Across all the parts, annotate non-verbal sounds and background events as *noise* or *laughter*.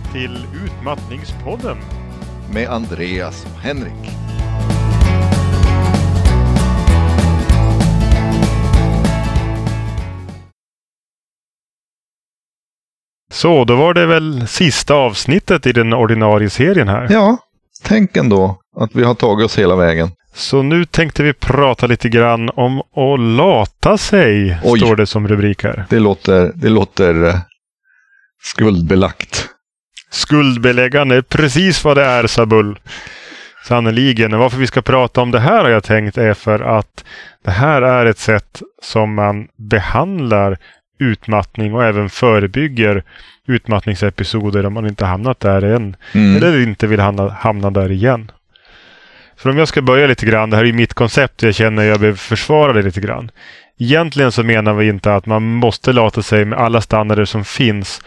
välkomna till Utmattningspodden. Med Andreas och Henrik. Så, då var det väl sista avsnittet i den ordinarie serien här. Ja, tänk ändå att vi har tagit oss hela vägen. Så nu tänkte vi prata lite grann om att lata sig, Oj. står det som rubrik här. Det låter, det låter eh, skuldbelagt. Skuldbeläggande precis vad det är, sa Bull. Sannerligen. Varför vi ska prata om det här har jag tänkt är för att det här är ett sätt som man behandlar utmattning och även förebygger utmattningsepisoder om man inte hamnat där än. Mm. Eller inte vill hamna, hamna där igen. För om jag ska börja lite grann, det här är ju mitt koncept, jag känner jag behöver försvara det lite grann. Egentligen så menar vi inte att man måste lata sig med alla standarder som finns.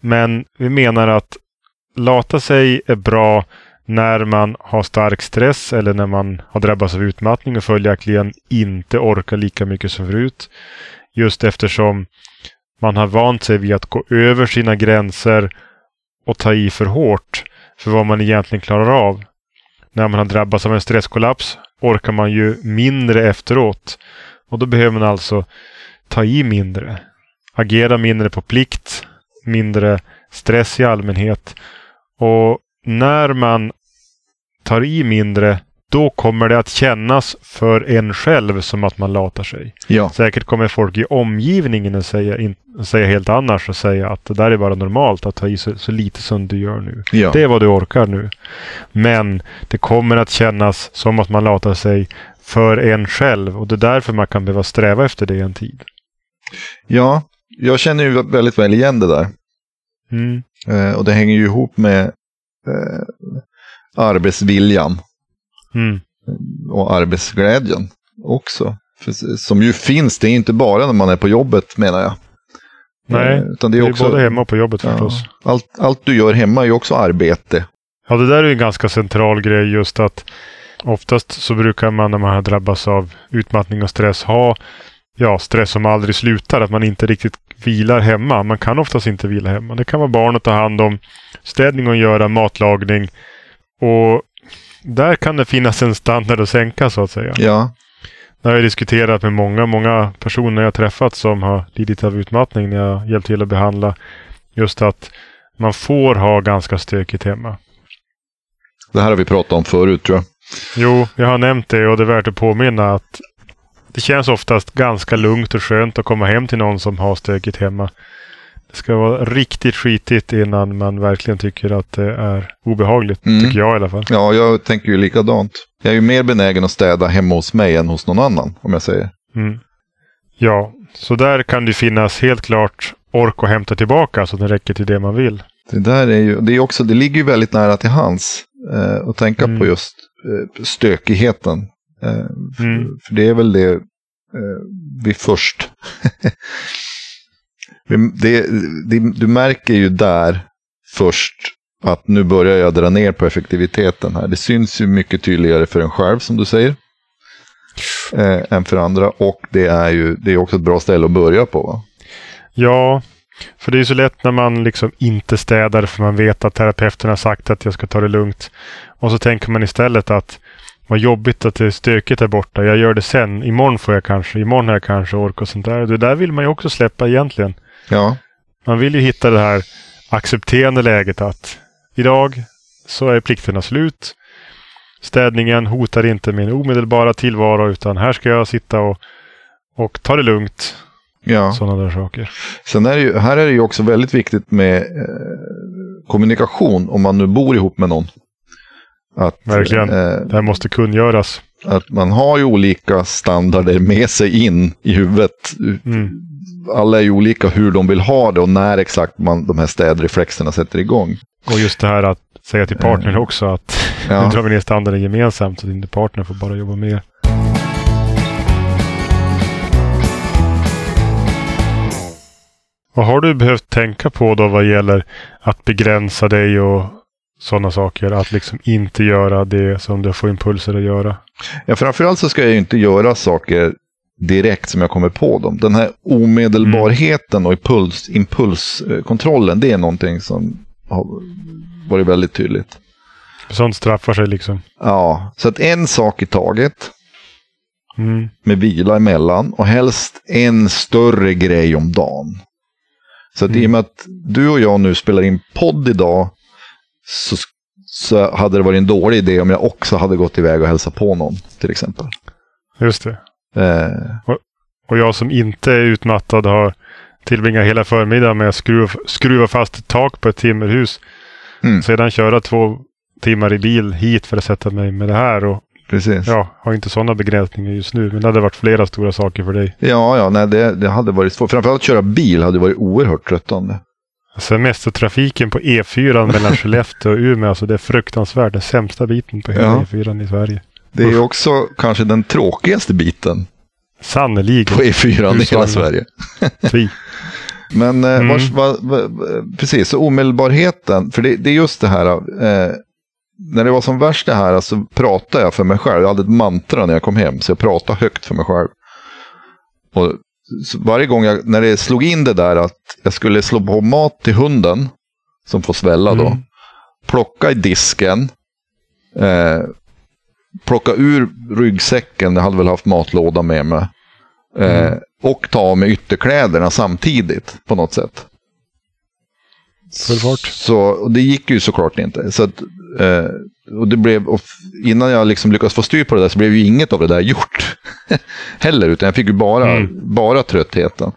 Men vi menar att lata sig är bra när man har stark stress eller när man har drabbats av utmattning och följaktligen inte orkar lika mycket som förut. Just eftersom man har vant sig vid att gå över sina gränser och ta i för hårt för vad man egentligen klarar av. När man har drabbats av en stresskollaps orkar man ju mindre efteråt. Och då behöver man alltså ta i mindre. Agera mindre på plikt. Mindre stress i allmänhet. Och när man tar i mindre då kommer det att kännas för en själv som att man latar sig. Ja, Säkert kommer folk i omgivningen att säga, in, säga helt annars och säga att det där är bara normalt att ta i så, så lite som du gör nu. ja. Det är vad du orkar nu. Men det kommer att kännas som att man latar sig för en själv och det är därför man kan behöva sträva efter det en tid. ja, jag känner ju väldigt väl igen det där. Mm. Eh, och det hänger ju ihop med eh, arbetsviljan Mm. och arbetsglädjen också. För, som ju finns, det är inte bara när man är på jobbet menar jag. Nej, Eh, utan det Det är är också, både hemma och på jobbet ja, förstås. allt, allt du gör hemma är ju också arbete. Ja, det där är ju en ganska central grej just att oftast så brukar man när man har drabbats av utmattning och stress ha ja, stress som aldrig slutar. Att man inte riktigt vilar hemma. Man kan oftast inte vila hemma. Det kan vara barn att ta hand om, städning att göra, matlagning. Och där kan det finnas en standard att sänka så att säga. Ja, Det har jag diskuterat med många, många personer jag träffat som har lidit av utmattning när jag hjälpt till att behandla. Just att man får ha ganska stökigt hemma. det här har vi pratat om förut tror jag. Jo, jag har nämnt det och det är värt att påminna att det känns oftast ganska lugnt och skönt att komma hem till någon som har stökigt hemma. Det ska vara riktigt skitigt innan man verkligen tycker att det är obehagligt. Mm. Tycker jag i alla fall. Ja, jag tänker ju likadant. Jag är ju mer benägen att städa hemma hos mig än hos någon annan, om jag säger. Mm. Ja, så där kan det finnas helt klart ork att hämta tillbaka så att det räcker till det man vill. Det där är ju, det är också, det ligger ju väldigt nära till hands eh, att tänka Mm. på just eh, stökigheten. Eh, för, Mm. för det är väl det eh, vi först... *laughs* Det, det, du märker ju där först att nu börjar jag dra ner på effektiviteten här. Det syns ju mycket tydligare för en själv som du säger. Eh, än för andra. Och det är ju det är också ett bra ställe att börja på. Va? Ja, för det är så lätt när man liksom inte städar för man vet att terapeuten har sagt att jag ska ta det lugnt. Och så tänker man istället att vad jobbigt att det är stökigt där borta. Jag gör det sen. Imorgon får jag kanske. Imorgon har jag kanske ork och sånt där. Det där vill man ju också släppa egentligen. Ja, Man vill ju hitta det här accepterande läget att idag så är plikterna slut. Städningen hotar inte min omedelbara tillvaro utan här ska jag sitta och, och ta det lugnt. ja. Sådana där saker. Sen är det ju, här är det ju också väldigt viktigt med eh, kommunikation om man nu bor ihop med någon. Att, Verkligen. Eh, Det här måste kungöras. att man har ju olika standarder med sig in i huvudet. Mm. Alla är ju olika hur de vill ha det och när exakt man, de här städreflexerna sätter igång. Och just det här att säga till partnern också att *laughs* nu Ja, drar vi ner standarden gemensamt så att inte partnern får bara jobba mer. Vad har du behövt tänka på då vad gäller att begränsa dig och sådana saker? Att liksom inte göra det som du får impulser att göra. ja, framförallt så ska jag ju inte göra saker direkt som jag kommer på dem. Den här omedelbarheten och impuls, impulskontrollen, det är någonting som har varit väldigt tydligt. Sånt straffar sig liksom. Ja, så att en sak i taget Mm. med vila emellan och helst en större grej om dagen. Så att i och med att du och jag nu spelar in podd idag så, så hade det varit en dålig idé om jag också hade gått iväg och hälsat på någon till exempel. Just det. Eh, Och jag som inte är utmattad har tillbringat hela förmiddagen med att skruva, skruva fast ett tak på ett timmerhus. Mm. Sedan köra två timmar i bil hit för att sätta mig med det här. Och precis. Ja, ja, har inte sådana begränsningar just nu. Men det hade varit flera stora saker för dig. ja, nej, det, det hade varit svårt. Framförallt köra bil hade varit oerhört tröttande. Semestertrafiken på E4 mellan *laughs* Skellefteå och Umeå. Alltså det är fruktansvärt. Den sämsta biten på hela Ja. E4 i Sverige. Det är också kanske den tråkigaste biten Sannerligen. på E4 i hela. Sverige. *laughs* Men eh, Mm. vars, va, va, va, precis, så omedelbarheten. För det, det är just det här. Eh, när det var som värst det här så pratade jag för mig själv. Jag hade ett mantra när jag kom hem. Så jag pratade högt för mig själv. Och varje gång jag, när det slog in det där att jag skulle slå på mat till hunden. Som får svälla då. Mm. Plocka i disken. Eh, plocka ur ryggsäcken. Jag hade väl haft matlåda med mig. Eh, Mm. och ta av mig ytterkläderna samtidigt på något sätt. Full fart. Så, det gick ju såklart inte. Så att, eh, och det blev, och innan jag liksom lyckades få styr på det där så blev ju inget av det där gjort. *laughs* Heller, utan jag fick ju bara, Mm. bara tröttheten.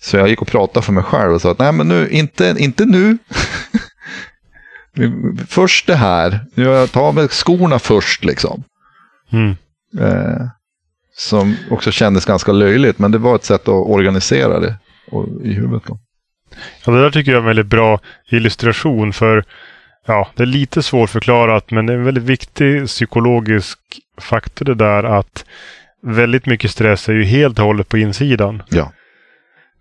Så jag gick och pratade för mig själv och sa att nej men nu, inte, inte nu. *laughs* först det här. Jag tar med skorna först liksom. Mm. Eh, som också kändes ganska löjligt, men det var ett sätt att organisera det och, i huvudet. Då. Ja, det där tycker jag är en väldigt bra illustration för ja, det är lite svårförklarat men det är en väldigt viktig psykologisk faktor det där att väldigt mycket stress är ju helt och hållet på insidan. Ja.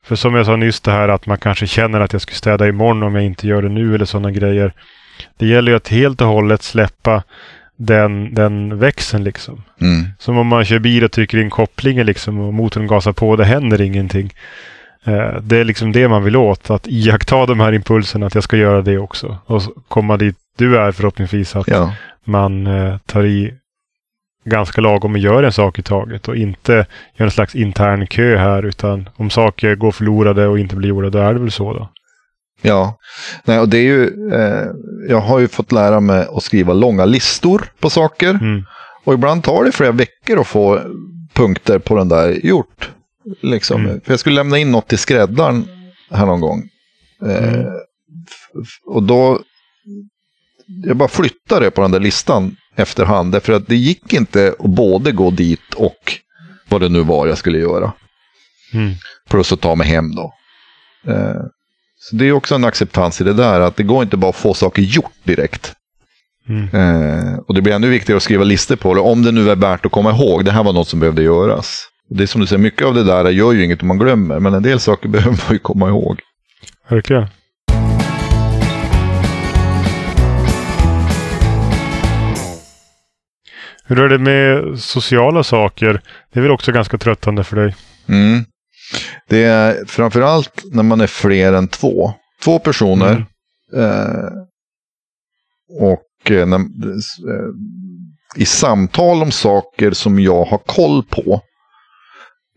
För som jag sa nyss det här att man kanske känner att jag skulle städa imorgon om jag inte gör det nu eller sådana grejer. Det gäller ju att helt och hållet släppa den, den växeln liksom. Mm. Som om man kör bil och trycker in kopplingen liksom och motorn gasar på det händer ingenting. Eh, Det är liksom det man vill åt. Att iaktta de här impulserna att jag ska göra det också. Och komma dit du är förhoppningsvis. Att Ja. man eh, tar i ganska lagom och gör en sak i taget. Och inte gör en slags intern kö här. Utan om saker går förlorade och inte blir gjorda, då är det väl så då. Ja, Nej, och det är ju, eh, jag har ju fått lära mig att skriva långa listor på saker. Mm. Och ibland tar det flera veckor att få punkter på den där gjort. Liksom. Mm. För jag skulle lämna in något till skräddaren här någon gång. Eh, Mm. och då, jag bara flyttade på den där listan efterhand. Därför att det gick inte att både gå dit och vad det nu var jag skulle göra. Mm. Plus att ta mig hem då. Eh, så det är också en acceptans i det där. Att det går inte bara att få saker gjort direkt. Mm. Eh, och det blir ännu viktigare att skriva listor på det. Om det nu är värt att komma ihåg. Det här var något som behövde göras. Det är som du säger, mycket av det där gör ju inget om man glömmer. Men en del saker *laughs* behöver man ju komma ihåg. Verkligen. Hur är det med sociala saker? Det är väl också ganska tröttande för dig? Mm. Det är framförallt när man är fler än två. Två personer. Mm. Eh, och eh, när, eh, i samtal om saker som jag har koll på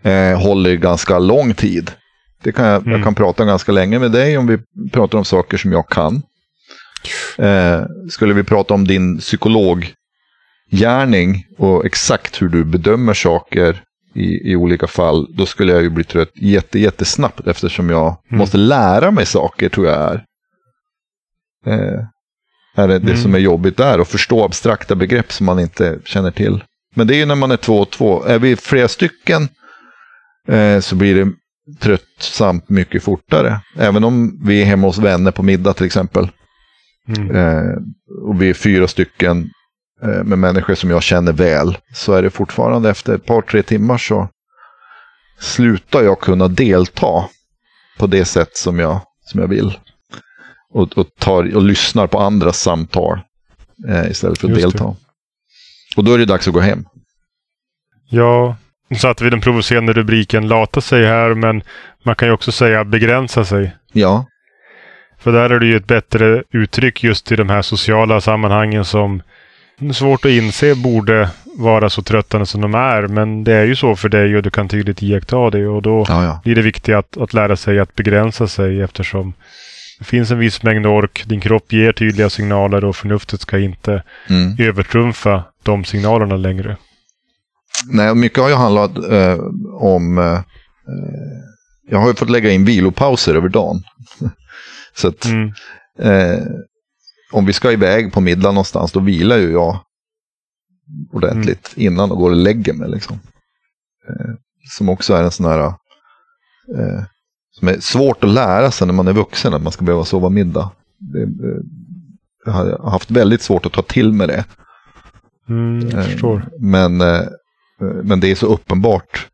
eh, håller ganska lång tid. Det kan jag, Mm. jag kan prata ganska länge med dig om vi pratar om saker som jag kan. Eh, skulle vi prata om din psykologgärning och exakt hur du bedömer saker i, i olika fall, då skulle jag ju bli trött jätte, jättesnabbt eftersom jag Mm. måste lära mig saker tror jag är. Eh, är det, det Mm. som är jobbigt där, att förstå abstrakta begrepp som man inte känner till. Men det är ju när man är två och två. Är vi flera stycken eh, så blir det tröttsamt mycket fortare. Även om vi är hemma hos vänner på middag till exempel. Mm. Eh, och vi är fyra stycken eh, med människor som jag känner väl. Så är det fortfarande efter ett par, tre timmar så slutar jag kunna delta på det sätt som jag, som jag vill. Och, och, tar, och lyssnar på andras samtal eh, istället för att Just det. delta. Och då är det dags att gå hem. Ja, nu satte vi den provocerande rubriken lata sig här, men man kan ju också säga begränsa sig. Ja, För där är det ju ett bättre uttryck just i de här sociala sammanhangen som är svårt att inse borde vara så tröttande som de är. Men det är ju så för dig och du kan tydligt iaktta det. Och då Ja, ja. blir det viktigt att, att lära sig att begränsa sig eftersom det finns en viss mängd ork. Din kropp ger tydliga signaler och förnuftet ska inte Mm. övertrumfa de signalerna längre. Nej, mycket har ju handlat eh, om... Eh, eh, jag har ju fått lägga in vilopauser över dagen. *laughs* Så att Mm. eh, om vi ska iväg på middag någonstans, då vilar ju jag ordentligt innan och går och lägger mig. Liksom. Eh, som också är en sån här... Eh, som är svårt att lära sig när man är vuxen, att man ska behöva sova middag. Det, jag har haft väldigt svårt att ta till mig det. Mm. Men, eh, men det är så uppenbart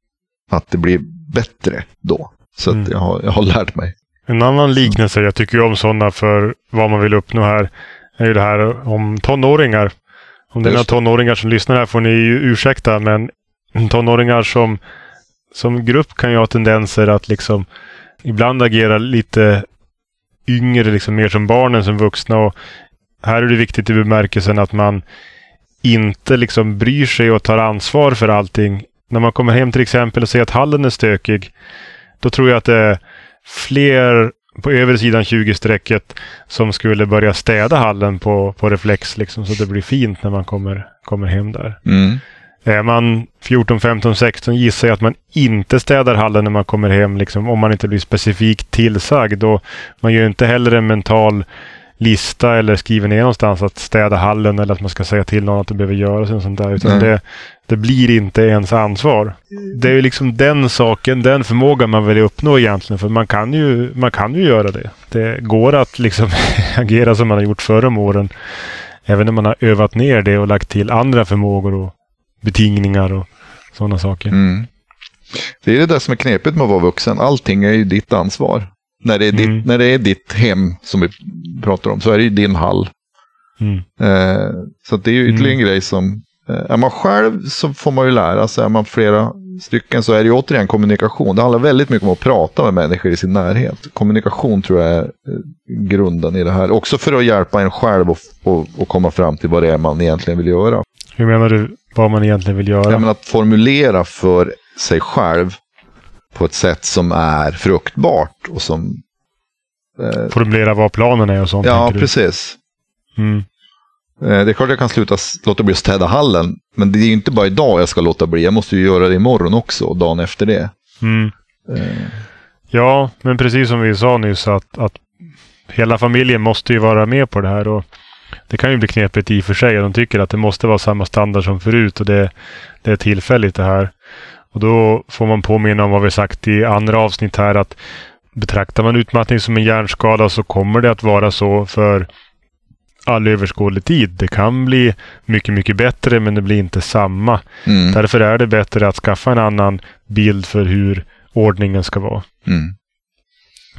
att det blir bättre då. Så att Mm. jag, har, jag har lärt mig. En annan liknelse, jag tycker om sådana för vad man vill uppnå här, är ju det här om tonåringar. Om det är några tonåringar som lyssnar här får ni ju ursäkta, men tonåringar som, som grupp kan ju ha tendenser att liksom ibland agera lite yngre, liksom mer som barn än som vuxna. Och här är det viktigt i bemärkelsen att man inte liksom bryr sig och tar ansvar för allting. När man kommer hem till exempel och ser att hallen är stökig, då tror jag att det är fler på övre sidan 20-strecket som skulle börja städa hallen på, på reflex liksom, så det blir fint när man kommer, kommer hem där. Mm. Är man 14, 15, 16 gissar jag att man inte städar hallen när man kommer hem, liksom, om man inte blir specifikt tillsagd. Och man gör inte heller en mental lista eller skriver ner någonstans att städa hallen eller att man ska säga till någon att det behöver göras. Och sånt där, utan Nej. det, det blir inte ens ansvar. Det är ju liksom den saken, den förmågan man vill uppnå egentligen. För man kan ju, man kan ju göra det. Det går att liksom *laughs* agera som man har gjort förr om åren. Även när man har övat ner det och lagt till andra förmågor och betingningar och sådana saker. Mm. Det är det där som är knepigt med att vara vuxen. Allting är ju ditt ansvar. När det är, Mm. ditt, när det är ditt hem som vi pratar om så är det ju din hall. Mm. Eh, så det är ju ytterligare en grej som... Eh, är man själv så får man ju lära sig. Är man flera stycken så är det ju återigen kommunikation. Det handlar väldigt mycket om att prata med människor i sin närhet. Kommunikation tror jag är eh, grunden i det här. Också för att hjälpa en själv att och, och komma fram till vad det är man egentligen vill göra. Hur menar du vad man egentligen vill göra? Ja, men att formulera för sig själv på ett sätt som är fruktbart och som... Eh, Formulera vad planen är och sånt. ja, precis. Mm. Eh, det är klart jag kan sluta låta bli att städa hallen, men det är ju inte bara idag jag ska låta bli. Jag måste ju göra det imorgon också, och dagen efter det. Mm. Eh, Ja, men precis som vi sa nyss att, att hela familjen måste ju vara med på det här. Och det kan ju bli knepigt i och för sig. De tycker att det måste vara samma standard som förut och det, det är tillfälligt det här. Och då får man påminna om vad vi sagt i andra avsnitt här att betraktar man utmattning som en hjärnskada så kommer det att vara så för all överskådlig tid. Det kan bli mycket, mycket bättre men det blir inte samma. mm, Därför är det bättre att skaffa en annan bild för hur ordningen ska vara mm,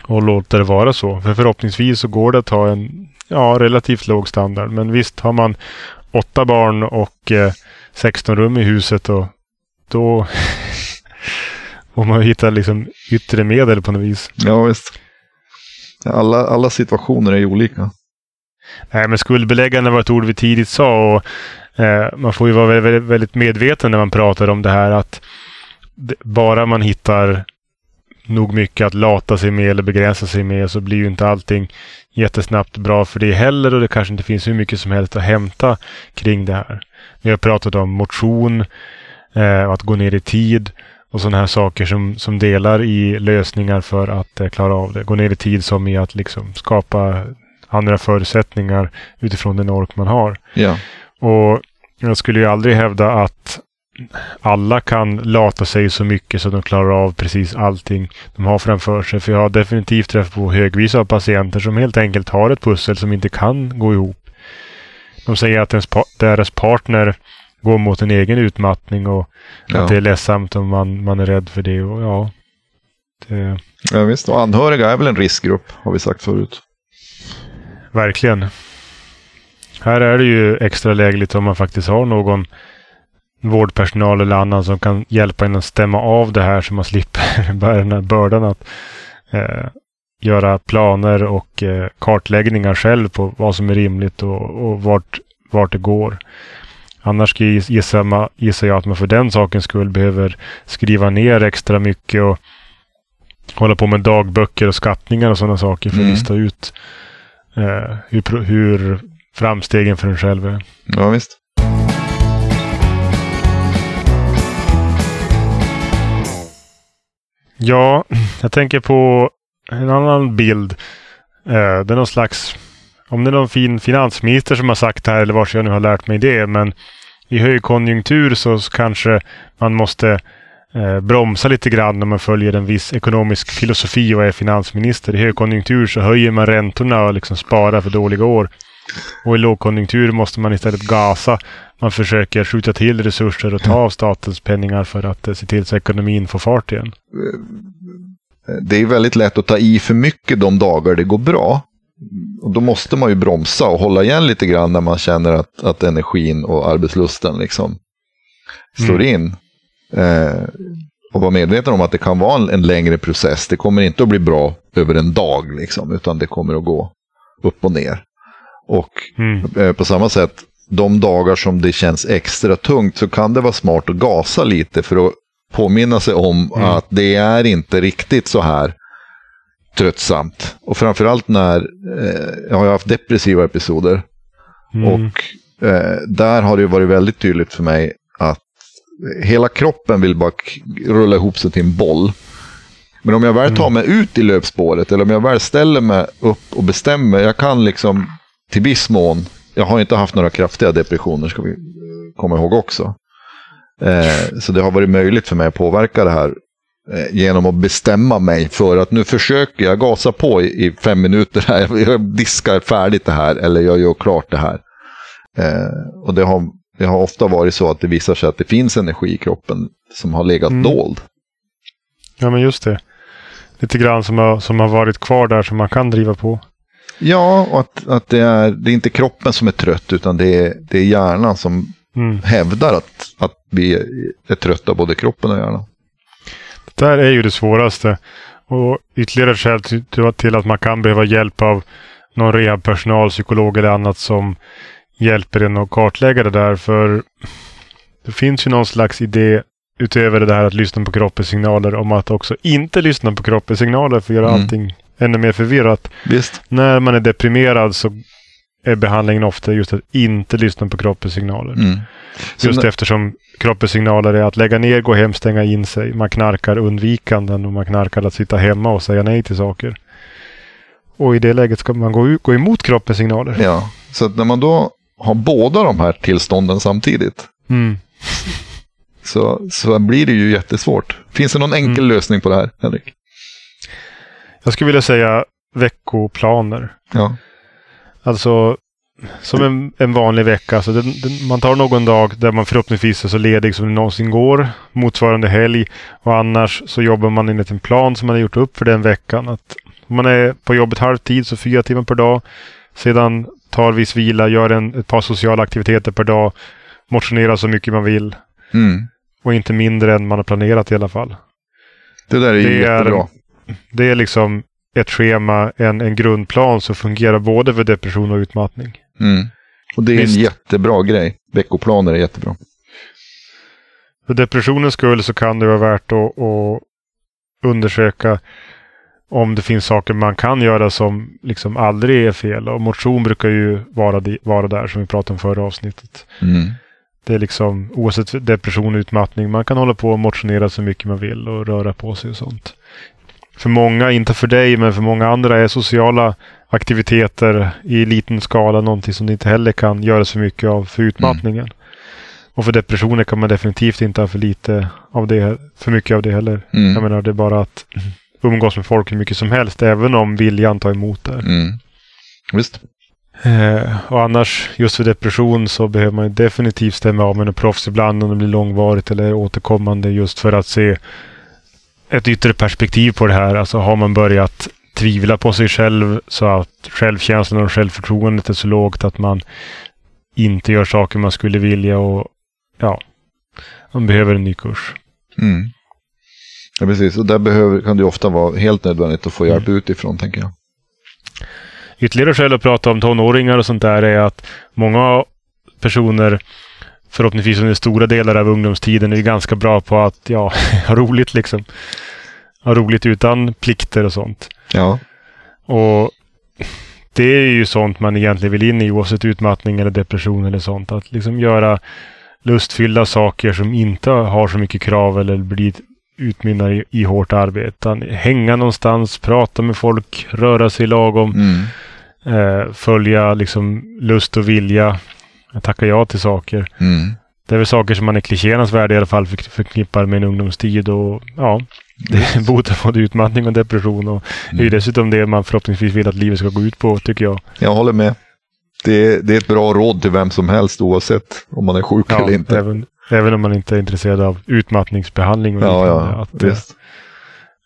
och låta det vara så. För förhoppningsvis så går det att ha en ja, relativt låg standard. Men visst, har man åtta barn och eh, 16 rum i huset och då *laughs* får man hitta liksom yttre medel på något vis. ja, visst. Alla, alla situationer är ju olika. Nej, men skuldbeläggande var ett ord vi tidigt sa och eh, man får ju vara väldigt, väldigt medveten när man pratar om det här att det, bara man hittar nog mycket att lata sig med eller begränsa sig med så blir ju inte allting jättesnabbt bra för det heller och det kanske inte finns hur mycket som helst att hämta kring det här. Vi har pratat om motion, eh, att gå ner i tid och sådana här saker som, som delar i lösningar för att eh, klara av det. Gå ner i tid som i att liksom skapa andra förutsättningar utifrån den ork man har. Ja, Och jag skulle ju aldrig hävda att alla kan lata sig så mycket så att de klarar av precis allting de har framför sig. För jag har definitivt träffat på högvis av patienter som helt enkelt har ett pussel som inte kan gå ihop. De säger att deras partner går mot en egen utmattning och ja. att det är ledsamt om man, man är rädd för det. Och ja, det, ja visst. Och anhöriga är väl en riskgrupp, har vi sagt förut. Verkligen. Här är det ju extra lägligt om man faktiskt har någon vårdpersonal eller annan som kan hjälpa en att stämma av det här så man slipper *laughs* bära den här bördan att eh, göra planer och eh, kartläggningar själv på vad som är rimligt och, och vart, vart det går. Annars gissar, gissar jag att man för den sakens skull behöver skriva ner extra mycket och hålla på med dagböcker och skattningar och sådana saker för att mm. lista ut eh, hur, hur framstegen för en själv är. Ja, visst. Ja, jag tänker på en annan bild. Eh, det är någon slags, om det är någon fin finansminister som har sagt det här eller vars jag nu har lärt mig det, men i högkonjunktur så kanske man måste eh, bromsa lite grann om man följer en viss ekonomisk filosofi och är finansminister. I högkonjunktur så höjer man räntorna och liksom sparar för dåliga år. Och i lågkonjunktur måste man istället gasa. Man försöker skjuta till resurser och ta av statens penningar för att eh, se till så ekonomin får fart igen. Det är väldigt lätt att ta i för mycket de dagar det går bra. Och då måste man ju bromsa och hålla igen lite grann när man känner att, att energin och arbetslusten liksom slår mm. in. Eh, och vara medveten om att det kan vara en, en, längre process. Det kommer inte att bli bra över en dag, liksom, utan det kommer att gå upp och ner. Och mm. eh, på samma sätt, de dagar som det känns extra tungt så kan det vara smart att gasa lite för att påminna sig om mm. att det är inte riktigt så här tröttsamt. Och framförallt när eh, jag har haft depressiva episoder. Mm. Och eh, där har det varit väldigt tydligt för mig att hela kroppen vill bara rulla ihop sig till en boll. Men om jag väl tar mm. mig ut i löpspåret eller om jag väl ställer mig upp och bestämmer, jag kan liksom till viss mån, jag har inte haft några kraftiga depressioner ska vi komma ihåg också. Eh, så det har varit möjligt för mig att påverka det här genom att bestämma mig för att nu försöker jag gasa på i, i fem minuter här. *laughs* Jag diskar färdigt det här eller jag gör klart det här. Eh, och det har, det har ofta varit så att det visar sig att det finns energi i kroppen som har legat mm. dold. Ja, men just det. Lite grann som har, som har varit kvar där som man kan driva på. Ja, och att, att det, är, det är inte kroppen som är trött utan det är, det är hjärnan som mm. hävdar att, att vi är trötta, både kroppen och hjärnan. Där är ju det svåraste. Och ytterligare skäl till att man kan behöva hjälp av någon rehabpersonal, psykolog eller annat som hjälper en att kartlägga det där. För det finns ju någon slags idé utöver det här att lyssna på kroppens signaler om att också inte lyssna på kroppens signaler för att göra mm. allting ännu mer förvirrat. Visst. När man är deprimerad så är behandlingen ofta just att inte lyssna på kroppens signaler. Mm. Just när... eftersom kroppens signaler är att lägga ner, gå hem, stänga in sig. Man knarkar undvikanden och man knarkar att sitta hemma och säga nej till saker. Och i det läget ska man gå, gå emot kroppens signaler. Ja, så när man då har båda de här tillstånden samtidigt. Mm. Så, så blir det ju jättesvårt. Finns det någon enkel mm. lösning på det här, Henrik? Jag skulle vilja säga veckoplaner. Ja. Alltså som en, en vanlig vecka. Så den, den, man tar någon dag där man förhoppningsvis är så ledig som det någonsin går. Motsvarande helg. Och annars så jobbar man enligt en plan som man har gjort upp för den veckan. Att om man är på jobbet halvtid så fyra timmar per dag. Sedan tar viss vila, gör en, ett par sociala aktiviteter per dag. Motionerar så mycket man vill. Mm. Och inte mindre än man har planerat i alla fall. Det där är det jättebra. Är, det är liksom ett schema, en, en grundplan som fungerar både för depression och utmattning. Mm. Och det är Visst. en jättebra grej. Veckoplaner är jättebra. För depressionens skull så kan det vara värt att, att undersöka om det finns saker man kan göra som liksom aldrig är fel. Och motion brukar ju vara, vara där som vi pratade om förra avsnittet. Mm. Det är liksom oavsett depression och utmattning. Man kan hålla på och motionera så mycket man vill och röra på sig och sånt för många, inte för dig, men för många andra är sociala aktiviteter i liten skala någonting som det inte heller kan göra så mycket av för utmattningen. Mm. Och för depressioner kan man definitivt inte ha för lite av det, för mycket av det heller. Mm. Jag menar, det är bara att umgås med folk hur mycket som helst, även om viljan tar emot det. Mm. Visst. Eh, och annars, just för depression så behöver man definitivt stämma av med en proffs ibland om det blir långvarigt eller återkommande just för att se ett yttre perspektiv på det här. Alltså har man börjat tvivla på sig själv så att självkänslan och självförtroendet är så lågt att man inte gör saker man skulle vilja och ja, man behöver en ny kurs. Mm. Ja, precis. Och där behöver, kan det ofta vara helt nödvändigt att få hjälp Mm. utifrån, tänker jag. Ytterligare skäl att prata om tonåringar och sånt där är att många personer förhoppningsvis under stora delar av ungdomstiden är ganska bra på att ja, *laughs* ha roligt liksom. Ha roligt utan plikter och sånt. Ja, Och det är ju sånt man egentligen vill in i oavsett utmattning eller depression eller sånt. Att liksom göra lustfyllda saker som inte har så mycket krav eller blir utmynnar i, i hårt arbete. Hänga någonstans, prata med folk, röra sig lagom, mm. eh, följa liksom lust och vilja, tacka ja till saker. Mm. Det är väl saker som man i klichéernas värld i alla fall förk- förknippar med en ungdomstid och ja, det botar både utmattning och depression och det är ju dessutom det man förhoppningsvis vill att livet ska gå ut på, tycker jag. jag håller med. Det är, det är ett bra råd till vem som helst oavsett om man är sjuk Ja, eller inte. även, även om man inte är intresserad av utmattningsbehandling och Ja, ja, Att, eh, visst.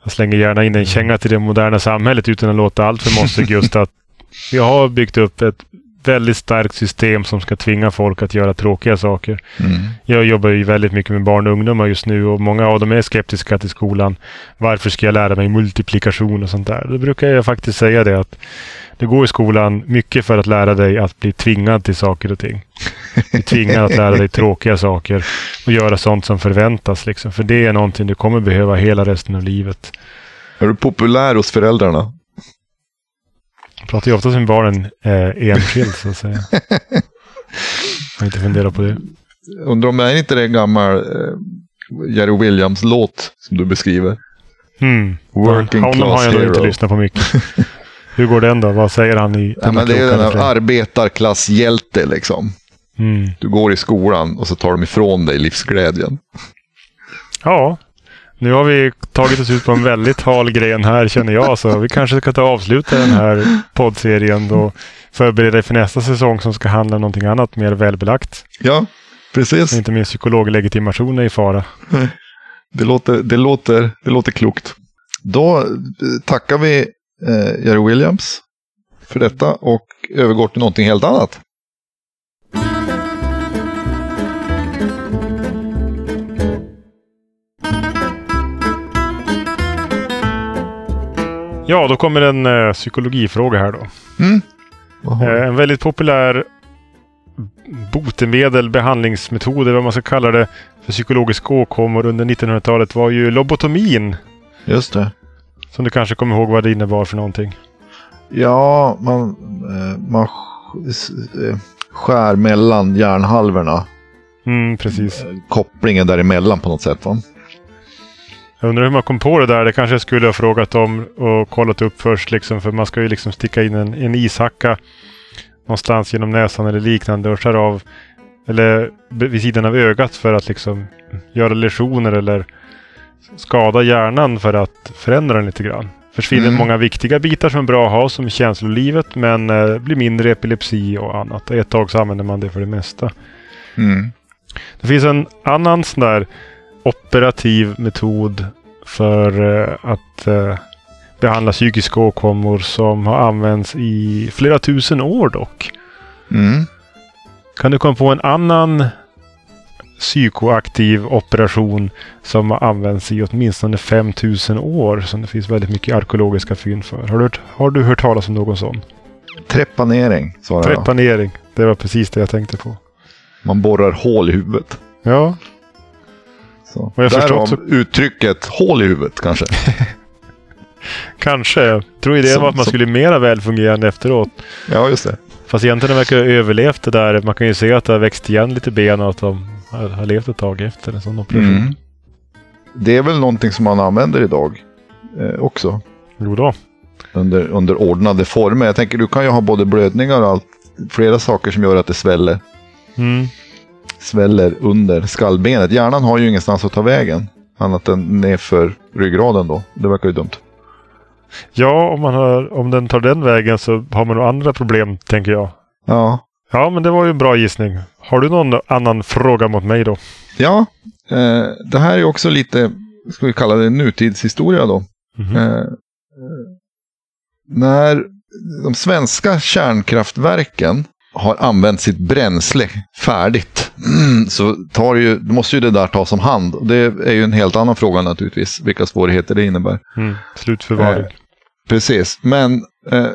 Jag slänger gärna in en känga till det moderna samhället utan att låta allt för måste just att *laughs* vi har byggt upp ett väldigt starkt system som ska tvinga folk att göra tråkiga saker. Mm. Jag jobbar ju väldigt mycket med barn och ungdomar just nu och många av dem är skeptiska till skolan. Varför ska jag lära mig multiplikation och sånt där? Då brukar jag faktiskt säga det att det går i skolan mycket för att lära dig att bli tvingad till saker och ting. Bli tvingad att lära dig *laughs* tråkiga saker och göra sånt som förväntas. Liksom. För det är någonting du kommer behöva hela resten av livet. Är du populär hos föräldrarna? Jag pratar ju oftast med barnen eh, enskilt så att säga. Jag *laughs* har inte funderat på det. Undrar om det är inte det gammal eh, Jerry Williams-låt som du beskriver? Hmm. Working Honom har class jag nog inte lyssnat på mycket. *laughs* Hur går den då? Vad säger han i Ja, men det är den här arbetarklasshjälte liksom. Mm. Du går i skolan och så tar de ifrån dig livsglädjen. Ja, nu har vi tagit oss ut på en väldigt hal gren här känner jag. Så vi kanske ska ta avsluta den här poddserien och förbereda dig för nästa säsong som ska handla om någonting annat mer välbelagt. Ja, precis. Inte minst psykologlegitimation är i fara. Det låter, det låter, det låter klokt. Då eh, tackar vi eh, Jerry Williams för detta och övergår till någonting helt annat. Ja, då kommer en eh, psykologifråga här då. Mm. Eh, en väldigt populär botemedel, behandlingsmetod, eller vad man ska kalla det, för psykologiska åkommor under 1900-talet var ju lobotomin. Just det. Som du kanske kommer ihåg vad det innebar för någonting. Ja, man, eh, man eh, skär mellan hjärnhalvorna. Mm, precis. Eh, Kopplingen däremellan på något sätt. Va? Jag undrar hur man kom på det där. Det kanske jag skulle ha frågat om och kollat upp först. Liksom, för man ska ju liksom sticka in en, en ishacka någonstans genom näsan eller liknande och skära av eller vid sidan av ögat för att liksom göra lesioner eller skada hjärnan för att förändra den lite grann. Försvinner Mm. många viktiga bitar som är bra att ha som känslolivet men eh, blir mindre epilepsi och annat. Ett tag så använder man det för det mesta. Mm. Det finns en annan sån där operativ metod för eh, att eh, behandla psykiska åkommor som har använts i flera tusen år dock. Mm. Kan du komma på en annan psykoaktiv operation som har använts i åtminstone 5000 år som det finns väldigt mycket arkeologiska fynd för? Har du har du hört talas om någon sån? Trepanering, svarar jag. Trepanering. Det var precis det jag tänkte på. Man borrar hål i huvudet. Ja, Så. Vad jag Därav förstått uttrycket hål i huvudet kanske. *laughs* kanske. Jag tror idén Som- var att man som- skulle bli mera välfungerande efteråt. Ja, just det. Fast egentligen verkar det ha överlevt det där. Man kan ju se att det har växt igen lite ben och att de har, har levt ett tag efter en sån operation. Mm. Det är väl någonting som man använder idag eh, också. Jo då. Under, under ordnade former. Jag tänker du kan ju ha både blödningar och allt. Flera saker som gör att det sväller. Mm. Sväller under skallbenet. Hjärnan har ju ingenstans att ta vägen. Annat än nerför ryggraden då. Det verkar ju dumt. Ja, om, man har, om den tar den vägen så har man nog andra problem, tänker jag. Ja, Ja, men det var ju en bra gissning. Har du någon annan fråga mot mig då? ja eh, det här är också lite, ska vi kalla det nutidshistoria då. Mhm. Eh, eh, när de svenska kärnkraftverken har använt sitt bränsle färdigt *clears throat* så tar ju, måste ju det där tas om hand. Det är ju en helt annan fråga naturligtvis, vilka svårigheter det innebär. Mm. Slutförvaring. Eh, Precis, men eh,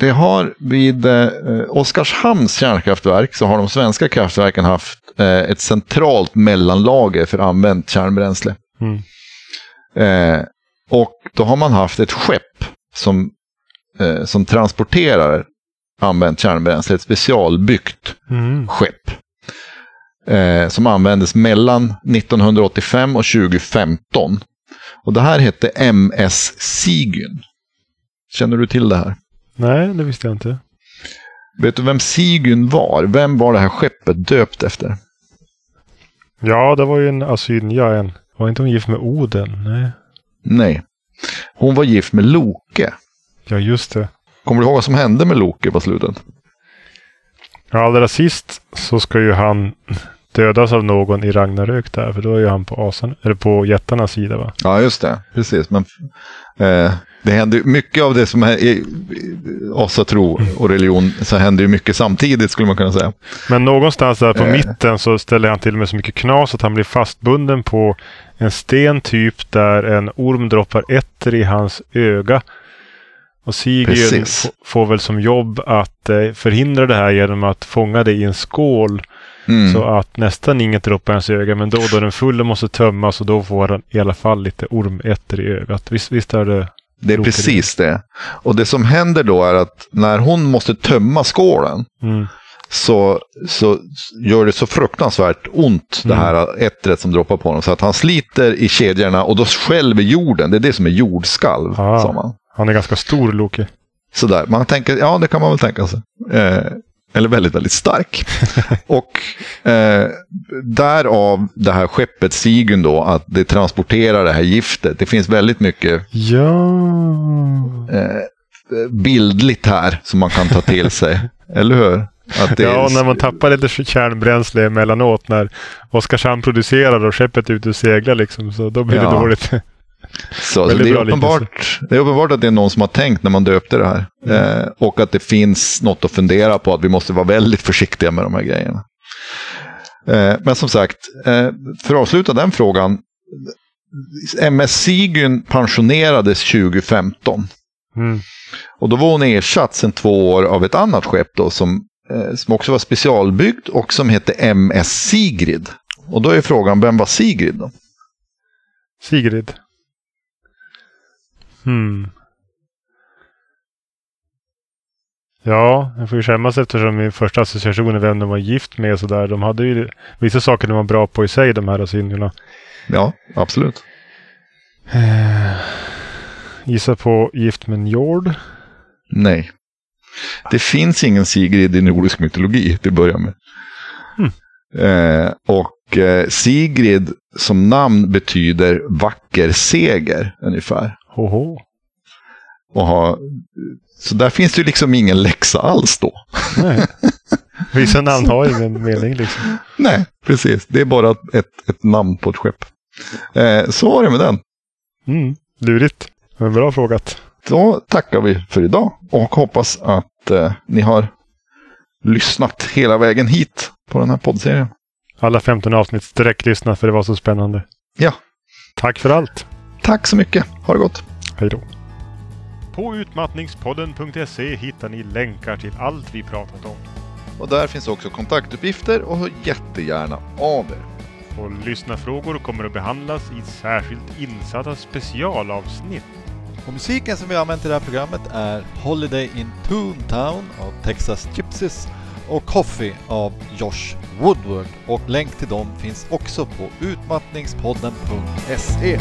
det har vid eh, Oskarshamns kärnkraftverk så har de svenska kraftverken haft eh, ett centralt mellanlager för använt kärnbränsle. Mm. Eh, och då har man haft ett skepp som, eh, som transporterar använt kärnbränsle, ett specialbyggt Mm. skepp. Eh, som användes mellan 1985 och 2015. Och det här hette MS Sigyn. Känner du till det här? Nej, det visste jag inte. Vet du vem Sigyn var? Vem var det här skeppet döpt efter? Ja, det var ju en asynja. En. Var inte hon gift med Oden? Nej. Nej. Hon var gift med Loke. Ja, just det. Kommer du ihåg vad som hände med Loke på slutet? Ja, allra sist så ska ju han dödas av någon i Ragnarök där. För då är ju han på asen, eller på jättarnas sida va? Ja, just det. Precis. Men eh, det händer mycket av det som är i asatro och religion så händer ju mycket samtidigt skulle man kunna säga. Men någonstans där på Eh. mitten så ställer han till med så mycket knas att han blir fastbunden på en sten typ där en orm droppar etter i hans öga. Och f- får väl som jobb att eh, förhindra det här genom att fånga det i en skål Mm. så att nästan inget droppar i hans öga. Men då då den fulla måste tömmas och då får han i alla fall lite ormetter i ögat. Visst, visst är det? Det är precis det. Och det som händer då är att när hon måste tömma skålen Mm. så, så gör det så fruktansvärt ont det Mm. här ettret som droppar på honom. Så att han sliter i kedjorna och då skälver jorden. Det är det som är jordskalv. Ah. Sa man. Han är ganska stor Loke. Sådär, man tänker, ja det kan man väl tänka sig. Eh, eller väldigt, väldigt stark. *laughs* och eh, därav det här skeppet Sigun då, att det transporterar det här giftet. Det finns väldigt mycket Ja. eh, bildligt här som man kan ta till sig. *laughs* Eller hur? Att det Ja, när man tappar lite kärnbränsle emellanåt när Oskarshamn producerar och skeppet är ute och seglar liksom. Så då blir det Ja. dåligt. Så, så det, är uppenbart, det är uppenbart att det är någon som har tänkt när man döpte det här. Eh, och att det finns något att fundera på, att vi måste vara väldigt försiktiga med de här grejerna. Eh, men som sagt, eh, för att avsluta den frågan. MS Sigyn pensionerades 2015. Mm. Och då var hon ersatt sedan två år av ett annat skepp då, som, eh, som också var specialbyggt och som hette MS Sigrid. Och då är frågan, vem var Sigrid då? Sigrid. Hmm. Ja, jag får ju skämmas eftersom min första association är vem de var gift med och sådär. De hade ju vissa saker de var bra på i sig, de här asynjorna. Ja, absolut. Eh, gissa på gift med Njord. Nej. Det finns ingen Sigrid i nordisk mytologi till att börja med. Hmm. Eh, och eh, Sigrid som namn betyder vacker seger ungefär. Hoho. Och ha, så där finns det ju liksom ingen läxa alls då. Nej. *laughs* Vissa namn har ingen mening liksom. Nej, precis. Det är bara ett, ett namn på ett skepp. Eh, så var det med den. Mm. Lurigt. Men bra frågat. Då tackar vi för idag och hoppas att eh, ni har lyssnat hela vägen hit på den här poddserien. Alla 15 avsnitt direkt lyssna för det var så spännande. Ja. Tack för allt. Tack så mycket. Ha det gott. Hej då. På utmattningspodden.se hittar ni länkar till allt vi pratat om. Och där finns också kontaktuppgifter och hör jättegärna av er. Och lyssnarfrågor kommer att behandlas i särskilt insatta specialavsnitt. Och musiken som vi använt i det här programmet är Holiday in Toontown av Texas Gypsies och Coffee av Josh Woodward. Och länk till dem finns också på utmattningspodden.se.